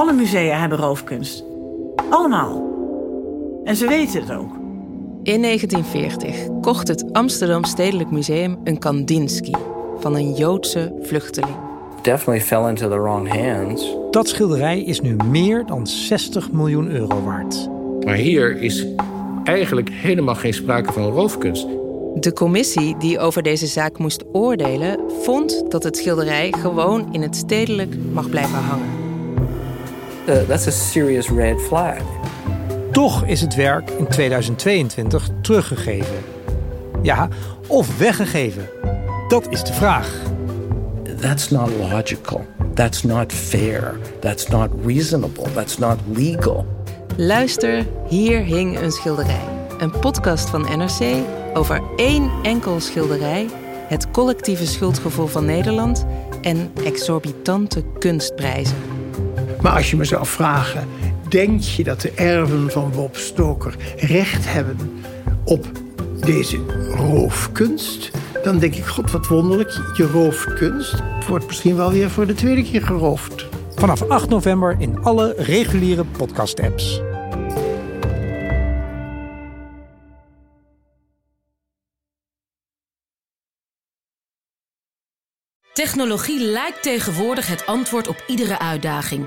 Alle musea hebben roofkunst. Allemaal. En ze weten het ook. In 1940 kocht het Amsterdam Stedelijk Museum een Kandinsky van een Joodse vluchteling. Definitely fell into the wrong hands. Dat schilderij is nu meer dan 60 miljoen euro waard. Maar hier is eigenlijk helemaal geen sprake van roofkunst. De commissie die over deze zaak moest oordelen, vond dat het schilderij gewoon in het stedelijk mag blijven hangen. Uh, that's a serious red flag. Toch is het werk in 2022 teruggegeven. Ja, of weggegeven. Dat is de vraag. That's not logical. That's not fair. That's not reasonable. That's not legal. Luister, hier hing een schilderij. Een podcast van NRC over één enkel schilderij, het collectieve schuldgevoel van Nederland en exorbitante kunstprijzen. Maar als je me zou vragen, denk je dat de erven van Bob Stoker recht hebben op deze roofkunst? Dan denk ik, god wat wonderlijk, je rooft kunst. Het wordt misschien wel weer voor de tweede keer geroofd. Vanaf 8 november in alle reguliere podcast-apps. Technologie lijkt tegenwoordig het antwoord op iedere uitdaging.